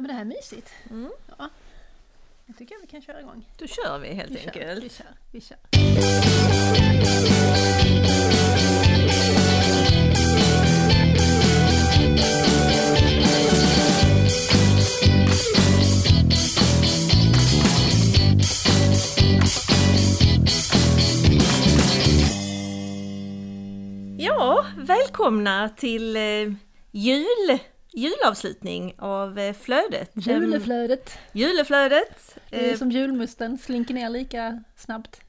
Men det här är mysigt. Mm. Ja. Jag tycker vi kan köra igång. Då kör vi helt Vi kör, enkelt. vi kör, vi kör. Ja, välkomna till eh, jul, julavslutning av eh, flödet. Juleflödet. Em, juleflödet. Det är Eh, som julmusten, slinker ner lika snabbt.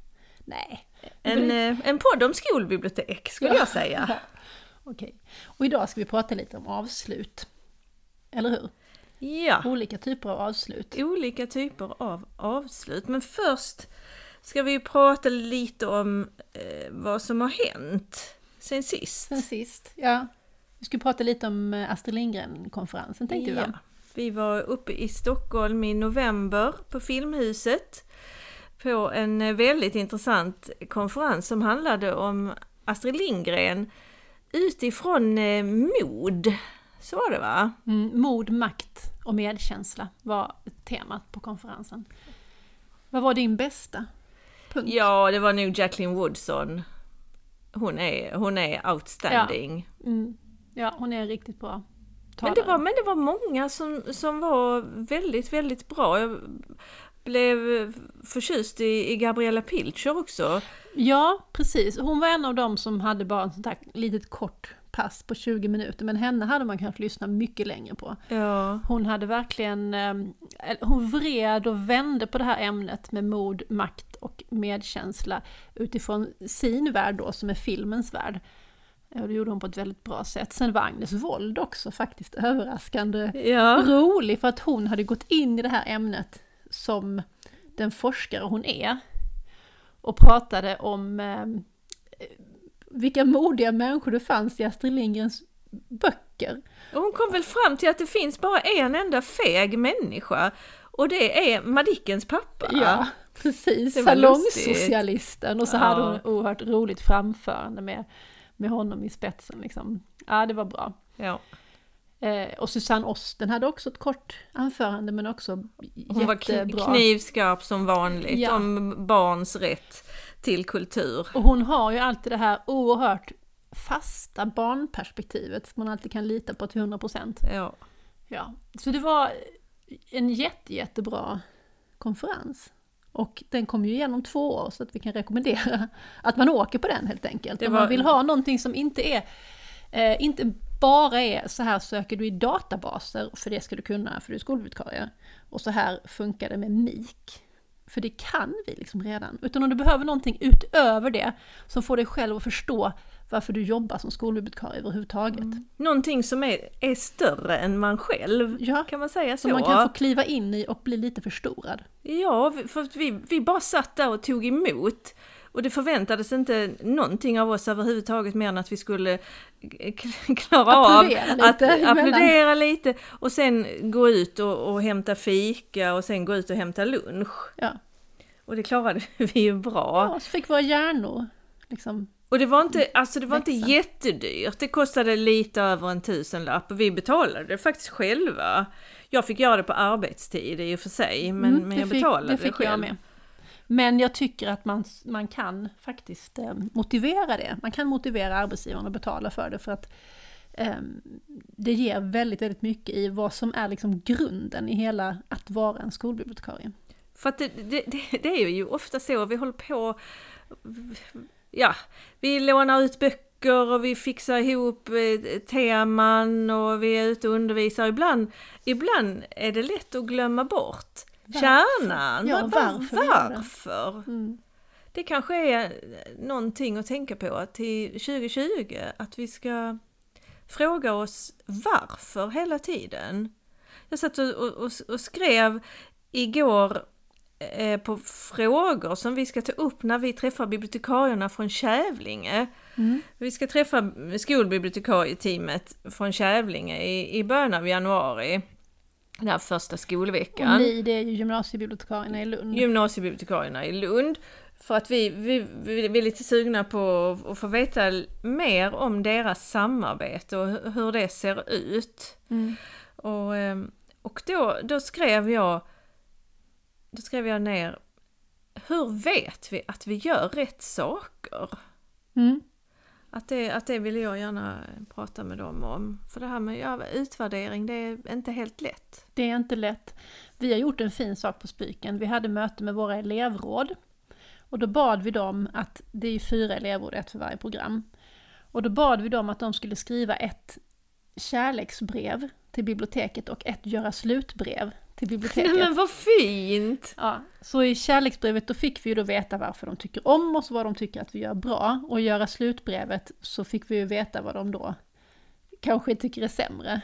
Nej. en, eh, en podd om skolbibliotek skulle jag säga. Ja. Okej. Och idag ska vi prata lite om avslut. Eller hur? Ja, Olika typer av avslut. olika typer av avslut. Men först ska vi prata lite om eh, vad som har hänt sen sist. Sen sist, ja. Vi ska prata lite om eh, Astrid Lindgren-konferensen tänkte vi Ja. va? Vi var uppe i Stockholm i november på Filmhuset på en eh, väldigt intressant konferens som handlade om Astrid Lindgren utifrån eh, mod. Så var det va? Mm, mod, makt och medkänsla var temat på konferensen. Vad var din bästa punkt? Ja, det var nog Jacqueline Woodson. Hon är, hon är outstanding. Mm, ja hon är riktigt bra Men talare. det, var, men det var många som, som var väldigt, väldigt bra. Jag blev förtjust i, i Gabriella Pilcher också. Ja, precis. Hon var en av dem som hade bara ett sånt här litet kort pass på 20 minuter, men henne hade man kanske lyssnat mycket längre på. Ja. Hon hade verkligen, eh, hon vred och vände på det här ämnet med mod, makt och medkänsla utifrån sin värld då, som är filmens värld. Och det gjorde hon på ett väldigt bra sätt. Sen var Agnes Wold också faktiskt överraskande Ja. rolig för att hon hade gått in i det här ämnet som den forskare hon är och pratade om eh, vilka modiga människor det fanns i Astrid Lindgrens böcker. Och hon kom väl fram till att det finns bara en enda feg människa och det är Madickens pappa. Ja, precis. Salongsocialisten. Och så Ja. hade hon oerhört roligt framförande med, med honom i spetsen. Liksom. Ja, det var bra. Ja. Eh, och Susanne Osten hade också ett kort anförande men också Hon var jättebra. knivskarp som vanligt Ja. om barns rätt till kultur. Och hon har ju alltid det här oerhört fasta barnperspektivet som man alltid kan lita på till 100%. Ja. Ja, så det var en jätte, jättebra konferens. Och den kom ju igenom två år så att vi kan rekommendera att man åker på den helt enkelt. Det Om var- man vill ha någonting som inte är, eh, inte bara är så här söker du i databaser, för det ska du kunna för du är skolbibliotekarie. Och så här funkar det med MIK. För det kan vi liksom redan. Utan om du behöver någonting utöver det som får dig själv att förstå varför du jobbar som skolbibliotekarie överhuvudtaget. Någonting som är, är större än man själv, Ja, kan man säga så? Som man kan få kliva in i och bli lite förstorad. Ja, för vi, vi bara satt där och tog emot. Och det förväntades inte någonting av oss överhuvudtaget mer än att vi skulle klara av lite att emellan. applådera lite och sen gå ut och, och hämta fika och sen gå ut och hämta lunch. Ja. Och det klarade vi ju bra. Ja, så fick våra hjärnor liksom. Och det var inte, alltså det var inte jättedyrt. Det kostade lite över en tusenlapp och vi betalade det faktiskt själva. Jag fick göra det på arbetstid i och för sig, men, Mm, men jag det fick, betalade det fick själv. jag med. Men jag tycker att man, man kan faktiskt eh, motivera det. Man kan motivera arbetsgivaren att betala för det för att eh, det ger väldigt, väldigt mycket i vad som är liksom grunden i hela att vara en skolbibliotekarie. För att det, det, det, är ju ofta så, vi håller på, ja, vi lånar ut böcker och vi fixar ihop eh, teman och vi är ute och undervisar. Ibland, ibland är det lätt att glömma bort kärnan. Ja, Var- varför varför? Mm. Det kanske är någonting att tänka på till 2020, att vi ska fråga oss varför hela tiden. Jag satt och, och, och skrev igår eh, på frågor som vi ska ta upp när vi träffar bibliotekarierna från Kävlinge. Mm. Vi ska träffa skolbibliotekarieteamet från Kävlinge i, i början av januari. Den här första skolveckan Och ni, det är ju gymnasiebibliotekarierna i Lund. gymnasiebibliotekarierna i Lund. För att vi, vi, vi är lite sugna på att få veta mer om deras samarbete och hu- hur det ser ut. Mm. Och, ehm, Och då, då skrev jag Då skrev jag ner Hur vet vi att vi gör rätt saker? Mm. Att det, att det vill jag gärna prata med dem om. För det här med ja, utvärdering, det är inte helt lätt. Det är inte lätt. Vi har gjort en fin sak på Spiken. Vi hade möte med våra elevråd. Och då bad vi dem att, det är ju fyra elevråd, ett för varje program. Och då bad vi dem att de skulle skriva ett kärleksbrev till biblioteket och ett göra slutbrev till biblioteket. Nej men vad fint! Ja, så i kärleksbrevet då fick vi ju då veta varför de tycker om oss, vad de tycker att vi gör bra. Och i göra slutbrevet så fick vi ju veta vad de då kanske tycker är sämre.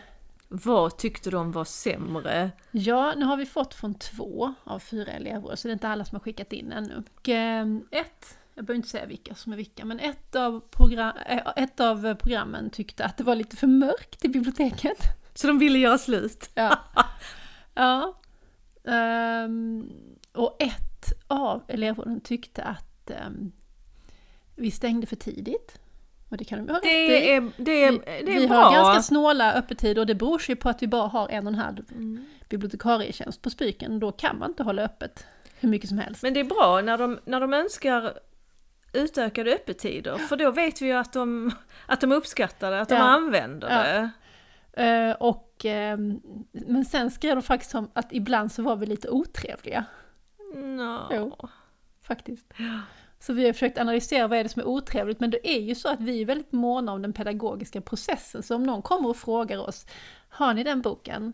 Vad tyckte de var sämre? Ja, nu har vi fått från två av fyra elever, så det är inte alla som har skickat in ännu. Och, eh, ett, jag behöver inte säga vilka som är vilka, men ett av, program, eh, ett av programmen tyckte att det var lite för mörkt i biblioteket. Så de ville göra slut? Ja. ja. Ehm, och ett av elevråden tyckte att ehm, vi stängde för tidigt. Och det kan de ha rätt i. Det är, det är, det är vi bra! har ganska snåla öppettider och det beror sig på att vi bara har en och en halv Mm. bibliotekarietjänst på Spiken. Då kan man inte hålla öppet hur mycket som helst. Men det är bra när de, när de önskar utökade öppettider, för då vet vi ju att de, att de uppskattar det, att de Ja. använder Ja. Eh, och, ehm, men sen skrev de faktiskt om att ibland så var vi lite otrevliga. No. Jo. Faktiskt. Så vi har försökt analysera vad är det som är otrevligt, men det är ju så att vi är väldigt måna om den pedagogiska processen. Så om någon kommer och frågar oss, har ni den boken?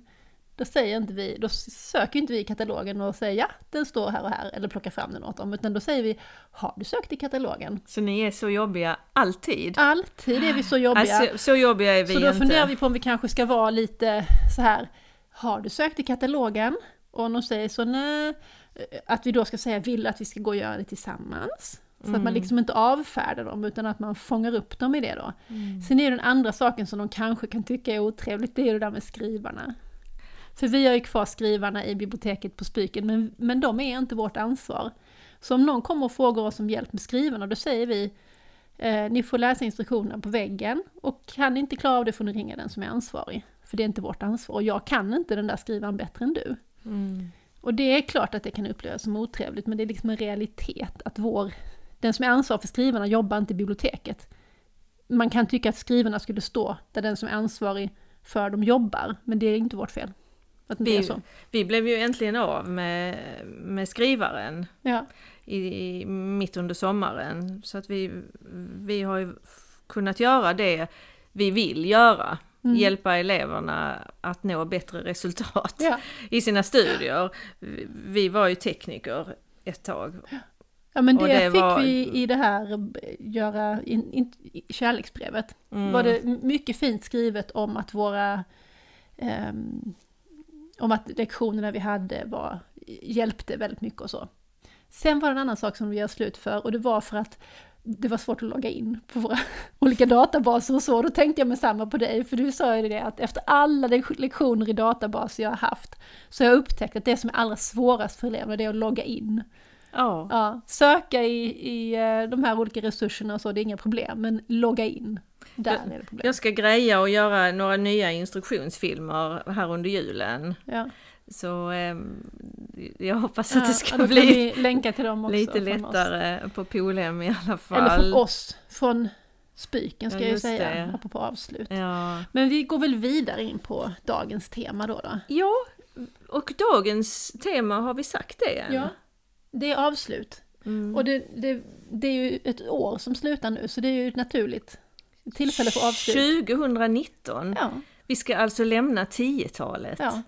Då säger inte vi, då söker inte vi i katalogen och säger ja, den står här och här, eller plockar fram den åt dem, utan då säger vi, har du sökt i katalogen? Så ni är så jobbiga alltid? Alltid är vi så jobbiga. Alltså, så jobbiga är vi så då inte. funderar vi på om vi kanske ska vara lite så här, har du sökt i katalogen? Och om de säger så, nej, att vi då ska säga, vill att vi ska gå och göra det tillsammans? Så att man liksom inte avfärdar dem utan att man fångar upp dem i det då. Sen är ju den andra saken som de kanske kan tycka är otrevligt, det är ju det där med skrivarna. För vi har ju kvar skrivarna i biblioteket på Spiken, men, men de är inte vårt ansvar. Så om någon kommer och frågar oss om hjälp med skrivarna, då säger vi eh, ni får läsa instruktionerna på väggen och kan ni inte klara av det får ni ringa den som är ansvarig. För det är inte vårt ansvar och jag kan inte den där skrivaren bättre än du. Mm. Och det är klart att det kan upplevas som otrevligt, men det är liksom en realitet att vår, den som är ansvarig för skrivarna jobbar inte i biblioteket. Man kan tycka att skrivarna skulle stå där den som är ansvarig för dem jobbar, men det är inte vårt fel. Att Vi, vi blev ju äntligen av med, med skrivaren Ja, i, i, mitt under sommaren. Så att vi, vi har ju kunnat göra det vi vill göra. Mm. Hjälpa eleverna att nå bättre resultat ja. i sina studier. Vi, vi var ju tekniker ett tag. ja men det, det fick var- vi i det här göra, in, in, i kärleksbrevet. Mm. var det mycket fint skrivet om att våra ehm, om att lektionerna vi hade var, hjälpte väldigt mycket och så. Sen var det en annan sak som vi gör slut för och det var för att det var svårt att logga in på våra olika databaser och så. Då tänkte jag med samma på dig, för du sa ju det att efter alla lek- lektioner i databaser jag har haft så har jag upptäckt att det som är allra svårast för eleverna det är att logga in. Ja. Ja, söka i, i eh, de här olika resurserna och så, det är inga problem, men logga in, där är det problem. Jag ska greja och göra några nya instruktionsfilmer här under julen. Ja. Så ehm, jag hoppas att det ska ja, bli lite lättare på Polhem i alla fall. Eller från oss, från Spiken ska Ja, jag ju säga, det. apropå avslut. Ja. Men vi går väl vidare in på dagens tema då. då. ja, och dagens tema, har vi sagt det än? Ja, det är avslut. Mm. Och det, det, det är ju ett år som slutar nu, så det är ju naturligt tillfälle för avslut. 2019. Ja, Vi ska alltså lämna 10-talet. ja.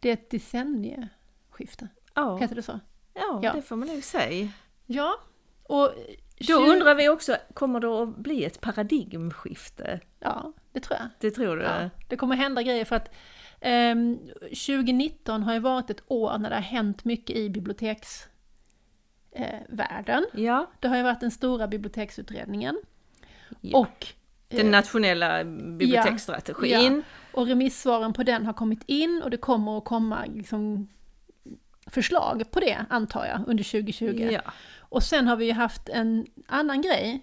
Det är ett decennieskifte, ja. heter det så? ja, Ja. det får man nog säga. Ja, och... Då tju- undrar vi också, kommer det att bli ett paradigmskifte? Ja, det tror jag. Det tror du? Ja, det kommer hända grejer för att ehm, 2019 har ju varit ett år när det har hänt mycket i biblioteksvärlden. Eh, världen. Ja. det har ju varit den stora biblioteksutredningen. Ja. Och, Den eh, nationella biblioteksstrategin. och remissvaren på den har kommit in och det kommer att komma liksom, förslag på det, antar jag, under 2020. Ja. Och sen har vi ju haft en annan grej.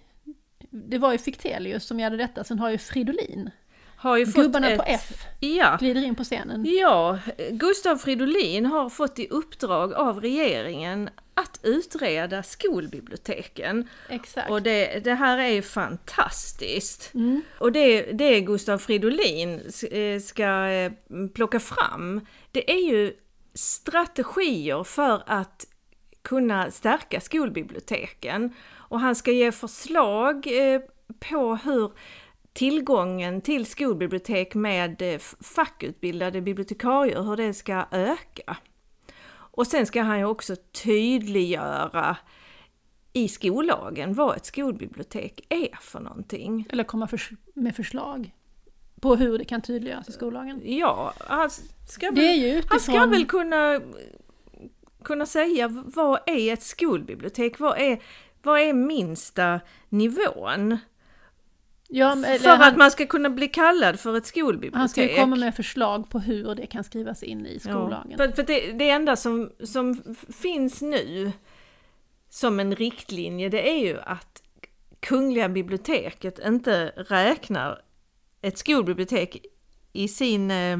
Det var ju Fichtelius som gjorde detta, sen har ju Fridolin har ju fått Gubbarna ett... på F Ja, glider in på scenen. Ja, Gustav Fridolin har fått i uppdrag av regeringen att utreda skolbiblioteken. Exakt. Och det, det här är ju fantastiskt. Mm. Och det, det Gustav Fridolin eh, ska eh, plocka fram, det är ju strategier för att kunna stärka skolbiblioteken. Och han ska ge förslag eh, på hur tillgången till skolbibliotek med eh, fackutbildade bibliotekarier, hur det ska öka. Och sen ska han ju också tydliggöra i skollagen vad ett skolbibliotek är för någonting. Eller komma förs- med förslag på hur det kan tydliggöras i skollagen. Ja, han ska väl, ju han ska utifrån... väl kunna, kunna säga vad är ett skolbibliotek? Vad är, vad är minsta nivån? Ja, för han, att man ska kunna bli kallad för ett skolbibliotek. han ska ju komma med förslag på hur det kan skrivas in i skollagen. Ja, för för det, det enda som, som finns nu som en riktlinje det är ju att Kungliga biblioteket inte räknar ett skolbibliotek i sin, eh,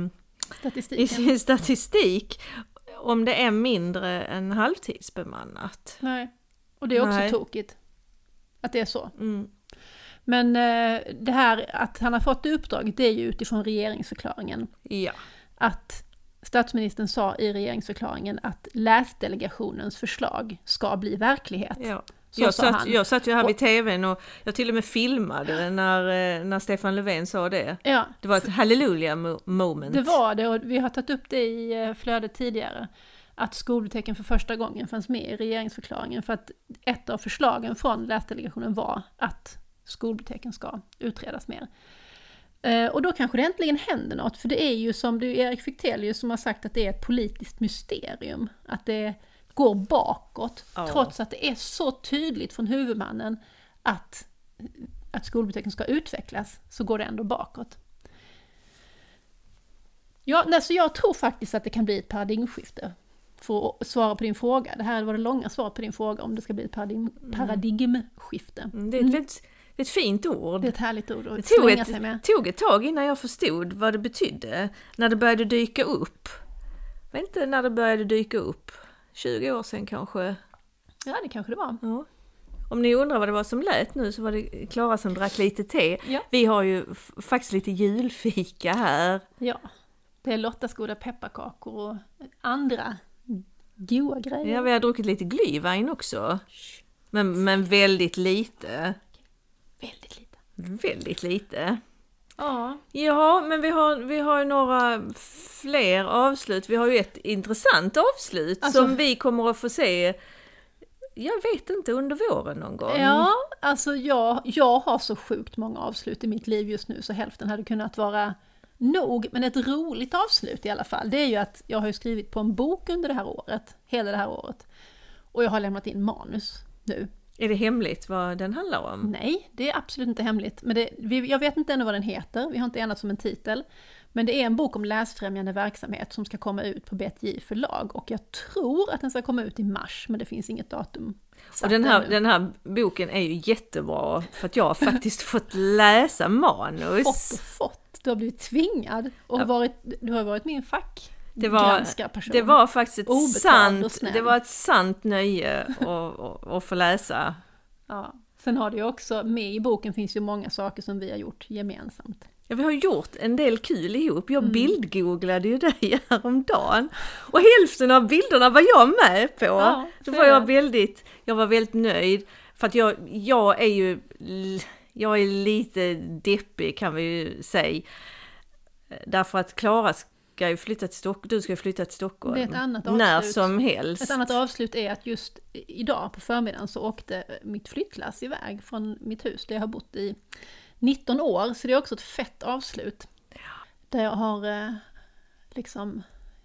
i sin statistik om det är mindre än halvtidsbemannat. Nej. Och det är också Nej. tokigt. Att det är så. Mm. Men eh, det här att han har fått det uppdraget, det är ju utifrån regeringsförklaringen. Ja. Att statsministern sa i regeringsförklaringen att läsdelegationens förslag ska bli verklighet. ja. Så Jag sa satt, han. jag satt ju här vid tvn och jag till och med filmade när, eh, när Stefan Löfven sa det. Ja, Det var ett halleluja mo- moment. det var det och vi har tagit upp det i eh, flödet tidigare. Att skolbiblioteken för första gången fanns med i regeringsförklaringen för att ett av förslagen från läsdelegationen var att skolbiblioteken ska utredas mer. Eh, Och då kanske det äntligen händer något, för det är ju som är Erik Fichtelius som har sagt att det är ett politiskt mysterium. Att det går bakåt, Ja. trots att det är så tydligt från huvudmannen att, att skolbiblioteken ska utvecklas, så går det ändå bakåt. Ja, nej, så jag tror faktiskt att det kan bli ett paradigmskifte. För att svara på din fråga. Det här var det långa svaret på din fråga om det ska bli ett paradigm, paradigmskifte. Mm, Det är ett, väldigt, det är ett fint ord. Det är ett härligt ord att Det tog ett, sig med. tog ett tag innan jag förstod vad det betydde. När det började dyka upp. Jag vet inte när det började dyka upp. 20 år sedan kanske. Ja, det kanske det var. Ja. Om ni undrar vad det var som lät nu så var det Klara som drack lite te. Ja. Vi har ju faktiskt lite julfika här. Ja. Det är Lottas goda pepparkakor och andra goda grejer. Ja, vi har druckit lite glühwein också. Men, men väldigt lite. Väldigt lite. Väldigt lite. Ja, Ja, men vi har, vi har ju några fler avslut. Vi har ju ett intressant avslut Alltså- som vi kommer att få se, jag vet inte, under våren någon gång. ja alltså jag, jag har så sjukt många avslut i mitt liv just nu så hälften hade kunnat vara nog, men ett roligt avslut i alla fall. Det är ju att jag har skrivit på en bok under det här året, hela det här året. Och jag har lämnat in manus nu. Är det hemligt vad den handlar om? Nej, det är absolut inte hemligt. Men det, vi, jag vet inte ännu vad den heter, vi har inte enats om en titel. Men det är en bok om läsfrämjande verksamhet som ska komma ut på BTJ förlag. Och jag tror att den ska komma ut i mars, men det finns inget datum. Och den här, den här boken är ju jättebra för att jag har faktiskt fått läsa manus. Fått och fått. Du har blivit tvingad och Ja. varit, du har varit min Det var, det var faktiskt ett Obetald sant, det var ett sant nöje att, få läsa. Ja. Sen har det ju också, med i boken finns ju många saker som vi har gjort gemensamt. Ja, vi har gjort en del kul ihop. Jag Mm. bildgooglade ju dig häromdagen. Och hälften av bilderna var jag med på. Ja, Då var jag väldigt, jag var väldigt nöjd. För att jag, jag är ju, jag är lite deppig kan vi ju säga. Därför att Klara ska ju flytta till Stockholm, du ska ju flytta till Stockholm. Det är ett annat När avslut. som helst. Ett annat avslut är att just idag på förmiddagen så åkte mitt flyttlass iväg från mitt hus där jag har bott i 19 år. Så det är också ett fett avslut. Där jag har eh, liksom,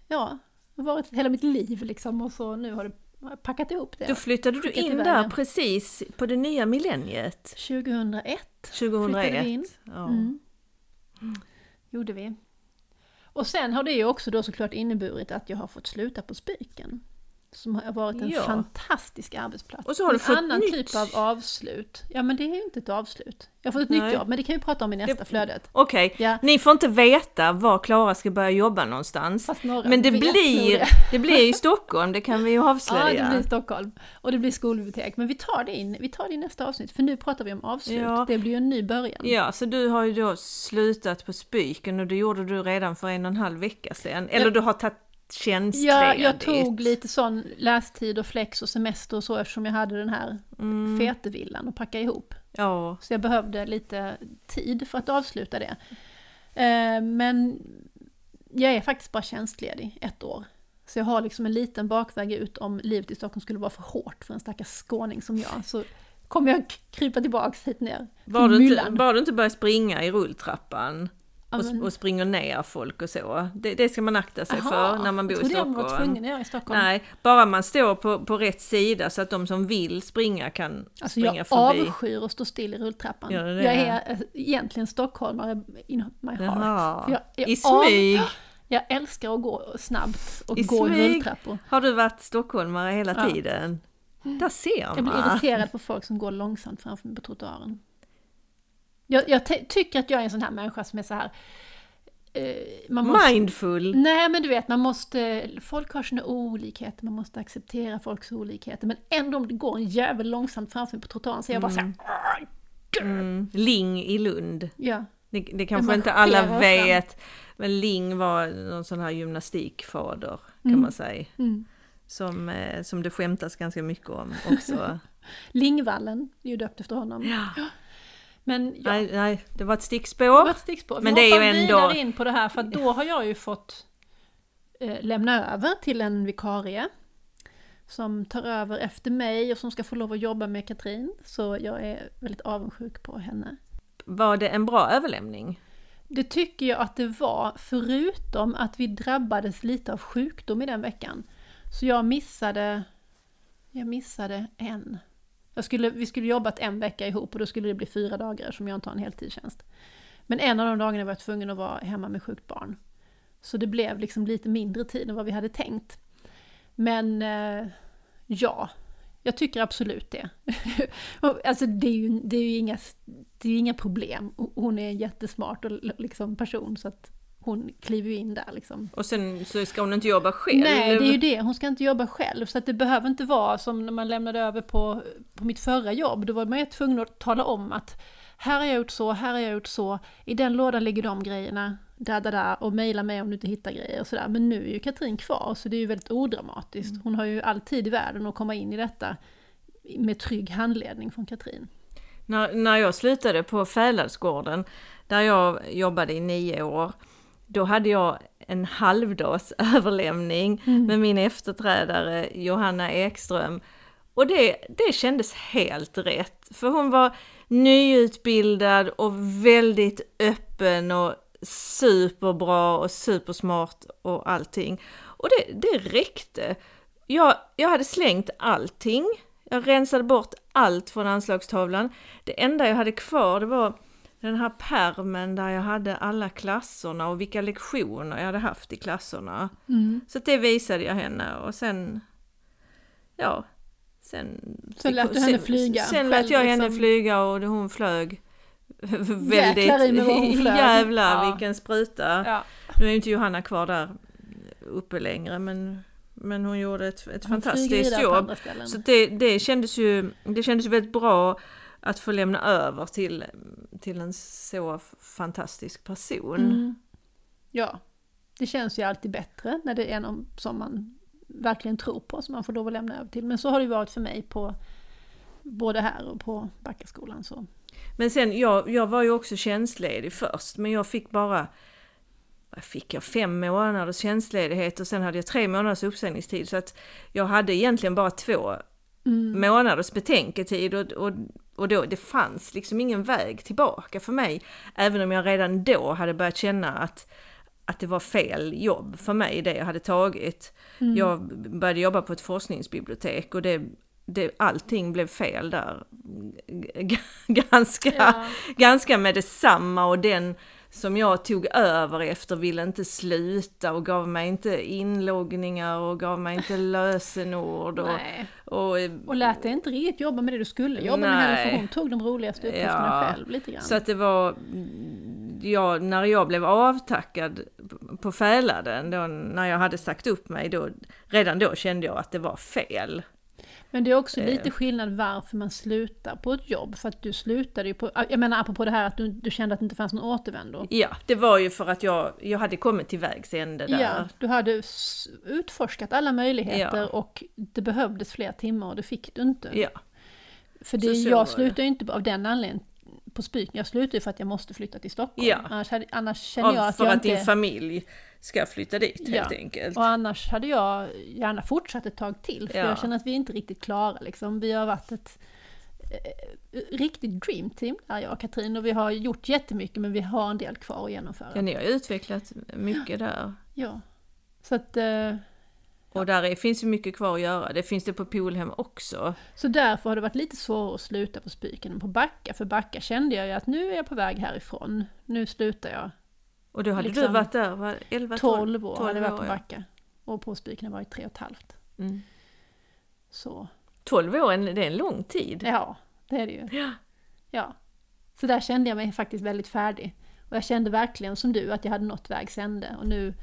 ja, varit hela mitt liv liksom och så nu har det packat ihop det. Då flyttade du in där precis på det nya millenniet. 2001 2001. flyttade vi in. Ja. Mm. Gjorde vi. Och sen har det ju också då såklart inneburit att jag har fått sluta på Spiken som har varit en Ja. fantastisk arbetsplats. Och så har du en fått annan nytt. typ av avslut. Ja men det är ju inte ett avslut. Jag har fått ett nytt Nej. jobb, men det kan vi prata om i nästa Det- flödet. Okej, Ja. ni får inte veta var Klara ska börja jobba någonstans. Men det blir, det. det blir i Stockholm, det kan vi ju Ja, avslöja. det blir Stockholm. Och det blir skolbibliotek. Men vi tar det, in, vi tar det i nästa avsnitt, för nu pratar vi om avslut. Ja. Det blir ju en ny början. Ja, så du har ju då slutat på Spyken och det gjorde du redan för en och en halv vecka sedan. Eller du har tagit tjänstledigt. Ja, jag tog lite sån lästid och flex och semester och så eftersom jag hade den här Mm. fetevillan att packa ihop. Ja, Så jag behövde lite tid för att avsluta det. Eh, Men jag är faktiskt bara tjänstledig ett år. Så jag har liksom en liten bakväg ut om livet i Stockholm skulle vara för hårt för en stackars skåning som jag. Så kommer jag krypa tillbaks hit ner. var du, inte, var du inte börjat springa i rulltrappan Ja, och, men- och springer ner folk och så? Det, det ska man akta sig Aha, för när man bor i jag trodde jag var Stockholm. tvungen att göra i Stockholm. Nej, bara man står på, på rätt sida så att de som vill springa kan Alltså springa jag förbi. avskyr att stå still i rulltrappan. Det? Jag är eh, egentligen stockholmare in my heart. Jaha. Jag, jag, I smyg. Av, jag älskar att gå snabbt och I gå i smyg. rulltrappor. Har du varit stockholmare hela Ja. tiden? Där ser Jag blir man. irriterad på folk som går långsamt framför mig på trottoaren. Jag, jag tycker att jag är en sån här människa som är så här... Eh, man måste, Mindful. Nej men du vet, man måste... Folk har sina olikheter, man måste acceptera folks olikheter. Men ändå om det går en jävel långsamt framför mig på trottoaren så är jag bara så här... Mm. Ling i Lund. Ja, Det, det kanske inte alla vet. Men Ling var någon sån här gymnastikfader kan Mm. man säga. mm. Som, eh, som det skämtas ganska mycket om också. Lingvallen är ju döpt efter honom. ja. Men ja, nej, nej, det var ett det stickspår. var ett stickspår. Vi Men det är ju ändå- vidare in på det här för då har jag ju fått eh, lämna över till en vikarie som tar över efter mig och som ska få lov att jobba med Katrin. Så jag är väldigt avundsjuk på henne. Var det en bra överlämning? Det tycker jag att det var, förutom att vi drabbades lite av sjukdom i den veckan. Så jag missade, jag missade en. Jag skulle, vi skulle jobbat en vecka ihop och då skulle det bli fyra dagar som jag inte har en heltidstjänst. Men en av de dagarna var jag tvungen att vara hemma med sjukt barn. Så det blev liksom lite mindre tid än vad vi hade tänkt. Men eh, ja, jag tycker absolut det. Alltså det är ju, det är ju inga, det är inga problem. Hon är en jättesmart och liksom person så att hon kliver ju in där liksom. Och sen så ska hon inte jobba själv? Nej, det är ju det. Hon ska inte jobba själv. Så att det behöver inte vara som när man lämnade över på, på mitt förra jobb. Då var man ju tvungen att tala om att här har jag gjort så, här har jag gjort så. I den lådan ligger de grejerna. Da, da, da, och mejla mig om du inte hittar grejer och sådär. Men nu är ju Katrin kvar, så det är ju väldigt odramatiskt. Hon har ju all tid i världen att komma in i detta med trygg handledning från Katrin. När, när jag slutade på Fäladsgården, där jag jobbade i nio år, då hade jag en halvdags överlämning med min efterträdare Johanna Ekström. Och det, det kändes helt rätt, för hon var nyutbildad och väldigt öppen och superbra och supersmart och allting. Och det, det räckte. Jag, jag hade slängt allting. Jag rensade bort allt från anslagstavlan. Det enda jag hade kvar det var den här permen där jag hade alla klasserna och vilka lektioner jag hade haft i klasserna. Så att det visade jag henne och sen, ja, sen... Sen lät du henne sen- flyga Sen lät jag henne liksom. flyga och hon flög väldigt... Jäklar i mig vad hon flög. Jävlar Ja. vilken spruta! Ja, Nu är ju inte Johanna kvar där uppe längre men, men hon gjorde ett, ett hon fantastiskt jobb. Så det, det, kändes ju, det kändes ju väldigt bra att få lämna över till, till en så fantastisk person. Mm. Ja, det känns ju alltid bättre när det är någon som man verkligen tror på som man får lov att lämna över till. Men så har det varit för mig på både här och på Backaskolan. Så. Men sen, jag, jag var ju också tjänstledig först, men jag fick bara fick jag? Fem månaders tjänstledighet och sen hade jag tre månaders uppsägningstid. Så att jag hade egentligen bara två Mm. månaders betänketid och, och, och då, det fanns liksom ingen väg tillbaka för mig. Även om jag redan då hade börjat känna att, att det var fel jobb för mig, det jag hade tagit. Mm. Jag började jobba på ett forskningsbibliotek och det, det, allting blev fel där. G- ganska, Ja. ganska med detsamma och den som jag tog över efter ville inte sluta och gav mig inte inloggningar och gav mig inte lösenord. Och, och, Och lät dig inte riktigt jobba med det du skulle jobba med Nej. heller, för hon tog de roligaste uppgifterna Ja. själv lite grann. så att det var, ja, när jag blev avtackad på Fäladen, då, när jag hade sagt upp mig, då, redan då kände jag att det var fel. Men det är också Eh. lite skillnad varför man slutar på ett jobb. För att du slutade ju på, jag menar apropå det här att du, du kände att det inte fanns någon återvändo. Ja, det var ju för att jag, jag hade kommit till vägs ände där. Ja, du hade utforskat alla möjligheter Ja. och det behövdes fler timmar och det fick du inte. Ja. För det, Så så jag slutade ju inte av den anledningen på Spyken, jag slutade för att jag måste flytta till Stockholm. Ja. Annars, hade, annars känner jag att för jag att inte... din familj ska flytta dit Ja. helt enkelt. Och annars hade jag gärna fortsatt ett tag till, för Ja. jag känner att vi är inte riktigt klara liksom. Vi har varit ett eh, riktigt dream team där jag och Katrin och vi har gjort jättemycket men vi har en del kvar att genomföra. Ja, ni har utvecklat mycket där. Ja. Så att, eh, Och där är, finns ju mycket kvar att göra. Det finns det på Polhem också. så därför har det varit lite svårare att sluta på Spiken än på Backa, för Backa kände jag ju att nu är jag på väg härifrån, nu slutar jag. Och då hade Liksom du varit där, var 11, 12 år 12 hade jag varit på. Backa. Och på Spiken har jag varit tre och ett halvt. Mm. Så, 12 år, det är en lång tid. ja, det är det ju. Ja. Ja. Så där kände jag mig faktiskt väldigt färdig. Och jag kände verkligen som du att jag hade nått vägs ände. Och nu...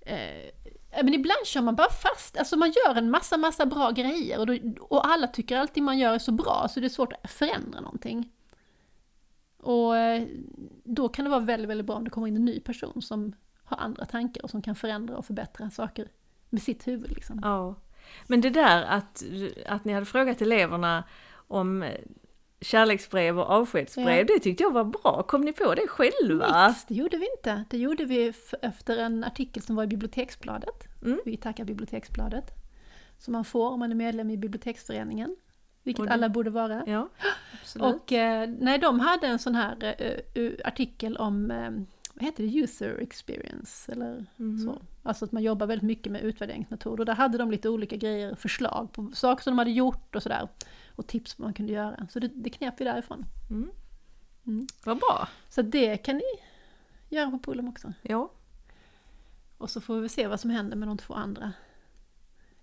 Eh, men ibland kör man bara fast. Alltså man gör en massa, massa bra grejer. Och, då, och alla tycker alltid man gör är så bra så det är svårt att förändra någonting. Och eh, då kan det vara väldigt, väldigt bra om det kommer in en ny person som har andra tankar och som kan förändra och förbättra saker med sitt huvud. Liksom. Ja. Men det där att, att ni hade frågat eleverna om kärleksbrev och avskedsbrev, Ja. det tyckte jag var bra. Kom ni på det själva? Nix, det gjorde vi inte. Det gjorde vi efter en artikel som var i Biblioteksbladet. Mm. Vi tackar Biblioteksbladet. Som man får om man är medlem i biblioteksföreningen. Vilket det- alla borde vara. Ja. Och eh, nej, de hade en sån här eh, artikel om, eh, vad heter det, user experience eller Mhm. så. Alltså att man jobbar väldigt mycket med utvärderingsmetoder. Och där hade de lite olika grejer, förslag på saker som de hade gjort och sådär. Och tips på vad man kunde göra. Så det, det knep vi därifrån. Mm. Mm. Vad bra. Så det kan ni göra på Polum också. Ja. Och så får vi se vad som händer med de två andra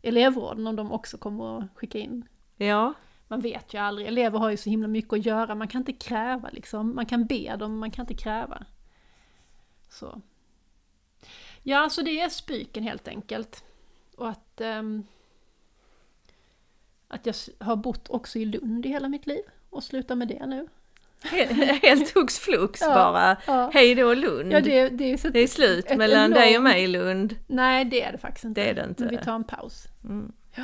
elevråden, om de också kommer att skicka in. Ja. Man vet ju aldrig, elever har ju så himla mycket att göra, man kan inte kräva liksom. Man kan be dem, man kan inte kräva. Så. Ja, så det är spyken helt enkelt. Och att, ehm, att jag har bott också i Lund i hela mitt liv och slutar med det nu. He- Helt hux flux Ja, bara. ja. Hej då Lund. Ja, det, det är Det är slut ett mellan dig och enormt- mig Lund. Nej, det är det faktiskt inte. Det är det inte. Men vi tar en paus. Mm. Ja.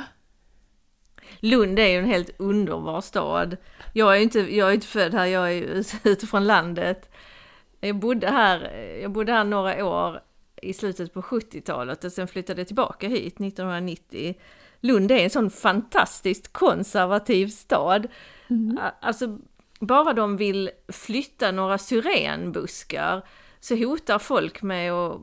Lund är ju en helt underbar stad. Jag är ju inte, jag är inte född här, jag är ju ute från landet. Jag bodde här, jag bodde här några år i slutet på 70-talet och sen flyttade jag tillbaka hit 1990. Lund är en sån fantastiskt konservativ stad. Mm. Alltså, bara de vill flytta några syrenbuskar så hotar folk med att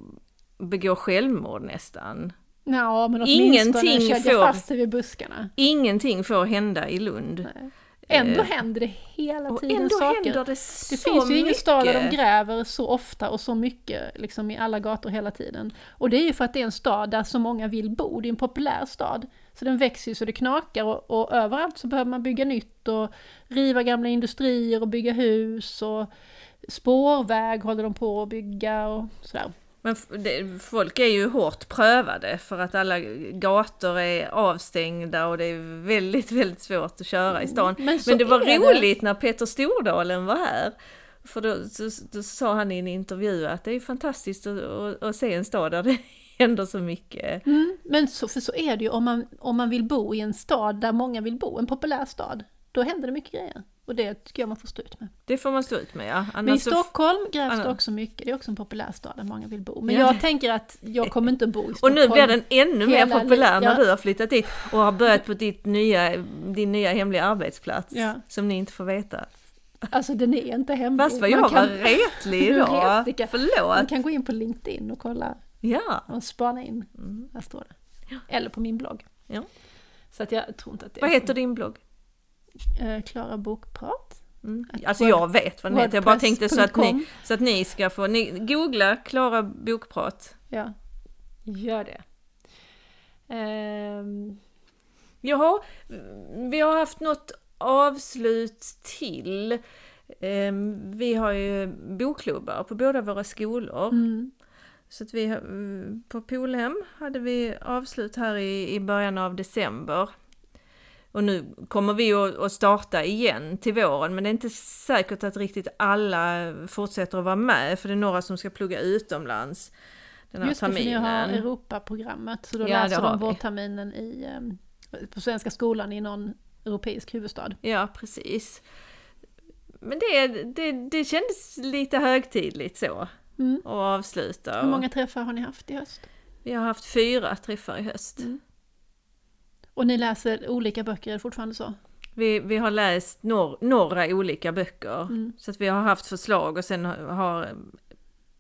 begå självmord nästan. Ja, men Ingenting får- fast vid buskarna. Ingenting får hända i Lund. Nej. Ändå Eh, händer det hela Och tiden ändå saker. händer det det så finns ju ingen stad där de gräver så ofta och så mycket liksom i alla gator hela tiden. Och det är ju för att det är en stad där så många vill bo, det är en populär stad. Så den växer ju så det knakar och, och överallt så behöver man bygga nytt och riva gamla industrier och bygga hus och spårväg håller de på att bygga och sådär. Men det, folk är ju hårt prövade för att alla gator är avstängda och det är väldigt, väldigt svårt att köra i stan. Men Men det var är det. roligt när Peter Stordalen var här. För då, så, då sa han i en intervju att det är fantastiskt att, att, att se en stad där det händer så mycket. Mm, men så, för så är det ju om man, om man vill bo i en stad där många vill bo, en populär stad. Då händer det mycket grejer. Och det tycker jag man får stå ut med. Det får man stå ut med ja. Men i Annars Stockholm grävs det också mycket, det är också en populär stad där många vill bo. Men Ja. jag tänker att jag kommer inte att bo i Och Stockholm. nu blir den ännu mer populär när ja. du har flyttat dit och har börjat på ditt nya, din nya hemliga arbetsplats. Ja. Som ni inte får veta. Alltså den är inte hemlig. Fast vad Man jag kan- var retlig idag. retsticka. Man Förlåt. kan gå in på LinkedIn och kolla Ja. och spana in. Mm. Där står det. Eller på min blogg. Ja. Så att jag tror inte att det Vad heter din blogg? Eh, Klara Bokprat. Mm. Alltså jag vet vad den heter, jag bara tänkte så att, ni, så att ni ska få, ni, googla Klara bokprat. Ja, gör det. Ehm, Jaha, vi har haft något avslut till. Ehm, Vi har ju bokklubbar på båda våra skolor. mm, Så att vi, på Polhem hade vi avslut här i, i början av december. Och nu kommer vi att, starta igen till våren, men det är inte säkert att riktigt alla fortsätter att vara med, för det är några som ska plugga utomlands den här just det, för ni har terminen. Europaprogrammet, så då Ja, läser de vårterminen i, ehm, på Svenska skolan i någon europeisk huvudstad. Ja, precis. Men det, det, det kändes lite högtidligt så, Mm. att avsluta. Hur många träffar har ni haft i höst? Vi har haft fyra träffar i höst. Mm. Och ni läser olika böcker, är det fortfarande så? Vi, vi har läst nor- några olika böcker. Mm. Så att vi har haft förslag och sen har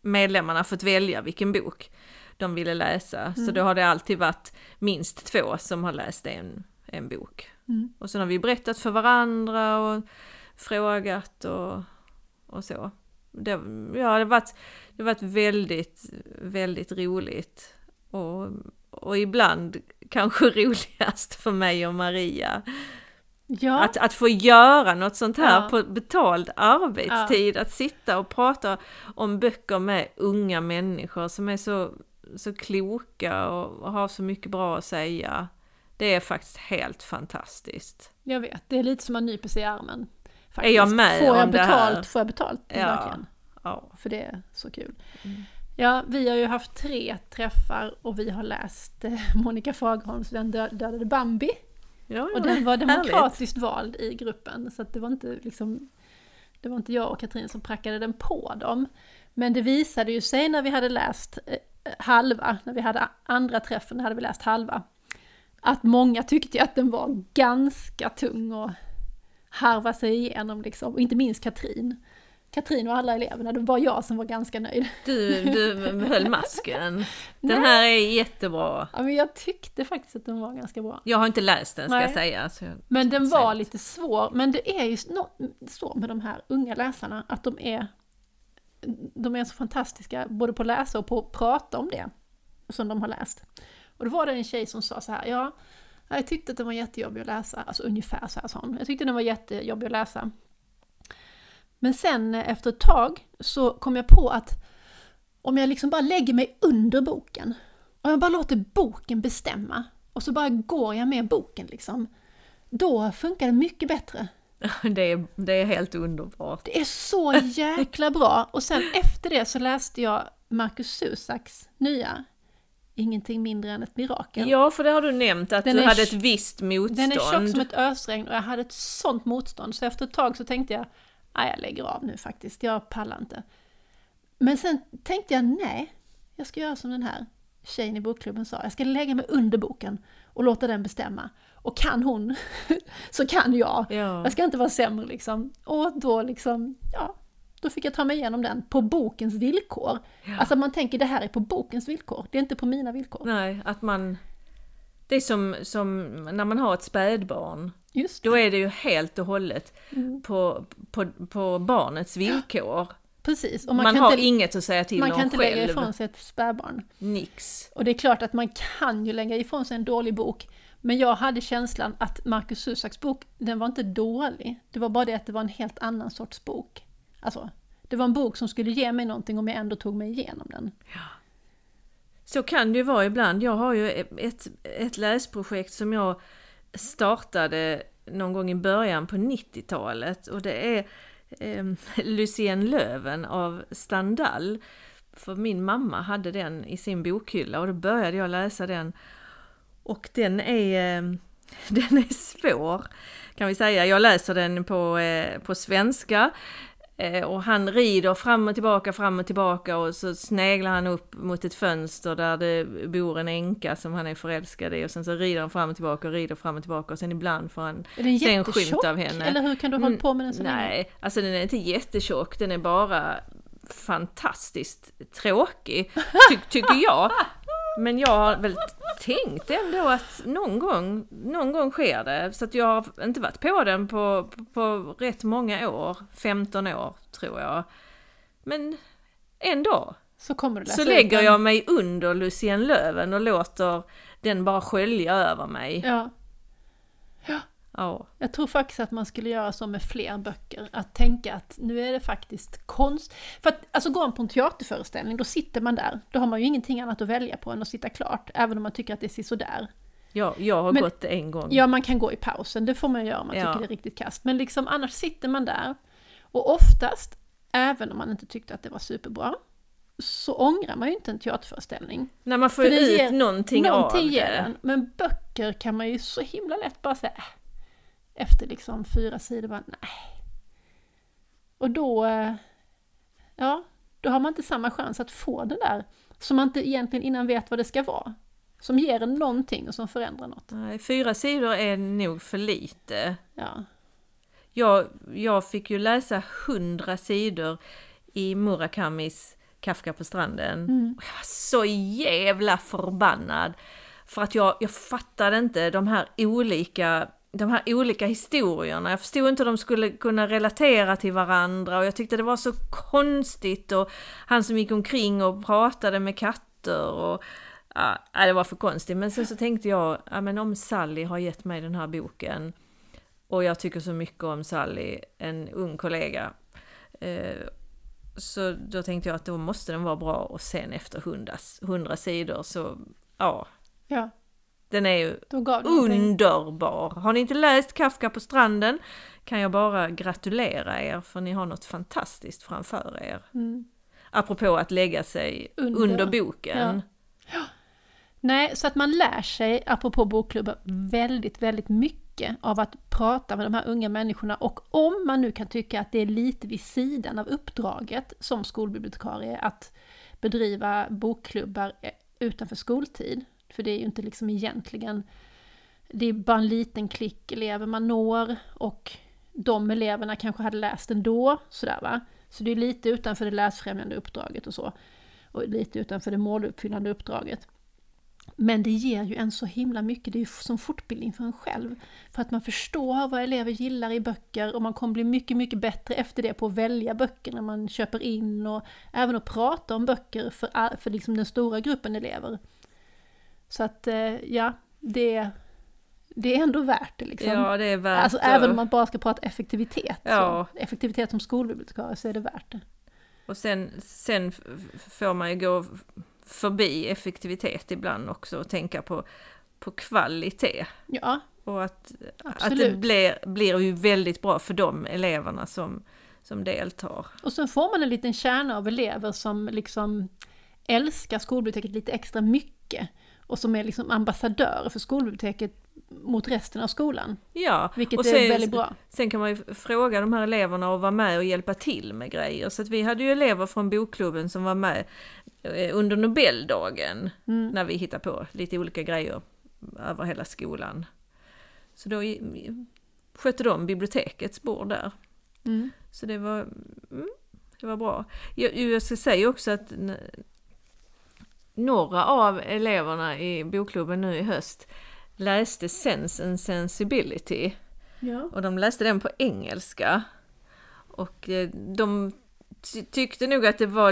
medlemmarna fått välja vilken bok de ville läsa. Så Mm. då har det alltid varit minst två som har läst en, en bok. Mm. Och sen har vi berättat för varandra och frågat och, och så. Det, ja, det har varit, det varit väldigt, väldigt roligt. Och, och ibland kanske roligast för mig och Maria. Ja, Att, att få göra något sånt här Ja. på betald arbetstid, att sitta och prata om böcker med unga människor som är så, så kloka och, och har så mycket bra att säga. Det är faktiskt helt fantastiskt. jag vet. Det är lite som man nyper sig i armen. Är jag med får jag om det här? betalt, får jag betalt. Ja. Verkligen. Ja. För det är så kul. Mm. Ja, vi har ju haft tre träffar och vi har läst eh, Monica Fagerholms Den dö- dödade Bambi. Ja, Och den var härligt. demokratiskt vald i gruppen, så det var inte liksom det var inte jag och Katrin som prackade den på dem. Men det visade ju sig när vi hade läst eh, halva, när vi hade andra träffen, hade vi läst halva, att många tyckte att den var ganska tung och harva sig igenom liksom, och inte minst Katrin. Katrin och alla eleverna, det var jag som var ganska nöjd. Du, du höll masken. Den här är jättebra. Ja, men jag tyckte faktiskt att den var ganska bra. Jag har inte läst den ska Nej. jag säga. Jag, Men den var lite svår, men det är ju så med de här unga läsarna att de är, de är så fantastiska både på att läsa och på att prata om det som de har läst. Och då var det en tjej som sa så här, ja, jag tyckte att den var jättejobbig att läsa, alltså ungefär så här sa hon. Jag tyckte den var jättejobbig att läsa. Men sen eh, efter ett tag så kom jag på att om jag liksom bara lägger mig under boken, och jag bara låter boken bestämma, och så bara går jag med boken liksom, då funkar det mycket bättre. det, är, det är helt underbart. Det är så jäkla bra! Och sen efter det så läste jag Marcus Susaks nya Ingenting mindre än ett mirakel. Ja, för det har du nämnt att Den du hade ett visst motstånd. Den är tjock som ett ösregn och jag hade ett sånt motstånd så efter ett tag så tänkte jag, nej jag lägger av nu faktiskt, jag pallar inte. Men sen tänkte jag, nej, jag ska göra som den här tjejen i bokklubben sa, jag ska lägga mig under boken och låta den bestämma. Och kan hon, så kan jag. Ja. Jag ska inte vara sämre liksom. Och då liksom, ja, då fick jag ta mig igenom den på bokens villkor. Alltså man tänker det här är på bokens villkor, det är inte på mina villkor. Nej, att man... Det är som, som när man har ett spädbarn. Just Då är det ju helt och hållet Mm. på, på, på barnets villkor. Precis. Och Man, man, kan har inte, inget att säga till man om kan inte själv. lägga ifrån sig ett spädbarn. Nix. Och det är klart att man kan ju lägga ifrån sig en dålig bok. Men jag hade känslan att Marcus Susaks bok, den var inte dålig. Det var bara det att det var en helt annan sorts bok. Alltså, det var en bok som skulle ge mig någonting om jag ändå tog mig igenom den. Så kan det ju vara ibland. Jag har ju ett, ett läsprojekt som jag startade någon gång i början på 90-talet och det är eh, Lucien Löven av Standall. För min mamma hade den i sin bokhylla och då började jag läsa den. Och den är, eh, den är svår kan vi säga. Jag läser den på, eh, på svenska. Eh, Och han rider fram och tillbaka, fram och tillbaka och så sneglar han upp mot ett fönster där det bor en änka som han är förälskad i och sen så rider han fram och tillbaka och rider fram och tillbaka och sen ibland får han Är den se en skymt av henne. Eller hur kan du ha hållit på med den så länge? Nej, alltså den är inte jättetjock, den är bara fantastiskt tråkig, ty- tycker jag. Men jag har väl tänkte ändå att någon gång, någon gång sker det. Så att jag har inte varit på den på, på, på rätt många år, 15 år tror jag. Men ändå. Så kommer läsa Så lägger den. jag mig under Lucien Löven och låter den bara skölja över mig. Ja. Ja. Jag tror faktiskt att man skulle göra så med fler böcker. Att tänka att nu är det faktiskt konst. För att alltså går man på en teaterföreställning, då sitter man där. Då har man ju ingenting annat att välja på än att sitta klart. Även om man tycker att det ser sådär. Ja, jag har Men- gått en gång. Ja, man kan gå i pausen, det får man göra om man Ja. tycker det är riktigt kast. Men liksom annars sitter man där. Och oftast, även om man inte tyckte att det var superbra, så ångrar man ju inte en teaterföreställning. När man får För ut ger- någonting, Någonting av det. den. Men böcker kan man ju så himla lätt bara säga, äh, efter liksom fyra sidor bara, nej. Och då, eh, ja, då har man inte samma chans att få det där som man inte egentligen innan vet vad det ska vara. Som ger en någonting och som förändrar något. Nej, fyra sidor är nog för lite. Ja, Jag, jag fick ju läsa hundra sidor i Murakamis Kafka på stranden. Mm. Jag var så jävla förbannad. För att jag, jag fattade inte de här olika de här olika historierna. Jag förstod inte hur de skulle kunna relatera till varandra och jag tyckte det var så konstigt och han som gick omkring och pratade med katter och ja, det var för konstigt. Men sen så tänkte jag, ja men om Sally har gett mig den här boken och jag tycker så mycket om Sally, en ung kollega. Eh, så då tänkte jag att då måste den vara bra och sen efter hundra, hundra sidor så, ja, ja, den är ju underbar. Har ni inte läst Kafka på stranden kan jag bara gratulera er för ni har något fantastiskt framför er. Mm. Apropå att lägga sig Under. under, boken. Nej, så att man lär sig, apropå bokklubbar, väldigt, väldigt mycket av att prata med de här unga människorna. Och om man nu kan tycka att det är lite vid sidan av uppdraget som skolbibliotekarie att bedriva bokklubbar eh, utanför skoltid, för det är ju inte liksom egentligen, det är bara en liten klick elever man når och de eleverna kanske hade läst ändå, sådär va. Så det är lite utanför det läsfrämjande uppdraget och så. Och lite utanför det måluppfyllande uppdraget. Men det ger ju en så himla mycket, det är ju som fortbildning för en själv. För att man förstår vad elever gillar i böcker och man kommer bli mycket, mycket bättre efter det på att välja böcker när man köper in och även att prata om böcker för, för liksom den stora gruppen elever. Så att eh, ja, det, det är ändå värt det liksom. Ja, det är värt alltså även om man bara ska prata effektivitet. Ja. Så, effektivitet som skolbibliotekarie så är det värt det. Och sen, sen får man ju gå förbi effektivitet ibland också och tänka på, på kvalitet. Ja, Och att, att det blir, blir ju väldigt bra för de eleverna som, som deltar. Och sen får man en liten kärna av elever som liksom älskar skolbiblioteket lite extra mycket. Och som är liksom ambassadörer för skolbiblioteket mot resten av skolan. Ja, Vilket och är sen- väldigt bra. Sen kan man ju fråga de här eleverna att vara med och hjälpa till med grejer. Så att vi hade ju elever från bokklubben som var med eh, under Nobeldagen Mm. när vi hittade på lite olika grejer över hela skolan. Så då skötte de bibliotekets bord där. Mm. Så det var, mm, det var bra. Jag, jag ska säga också att några av eleverna i bokklubben nu i höst läste Sense and Sensibility. Ja. Och de läste den på engelska. Och eh, de ty- tyckte nog att det var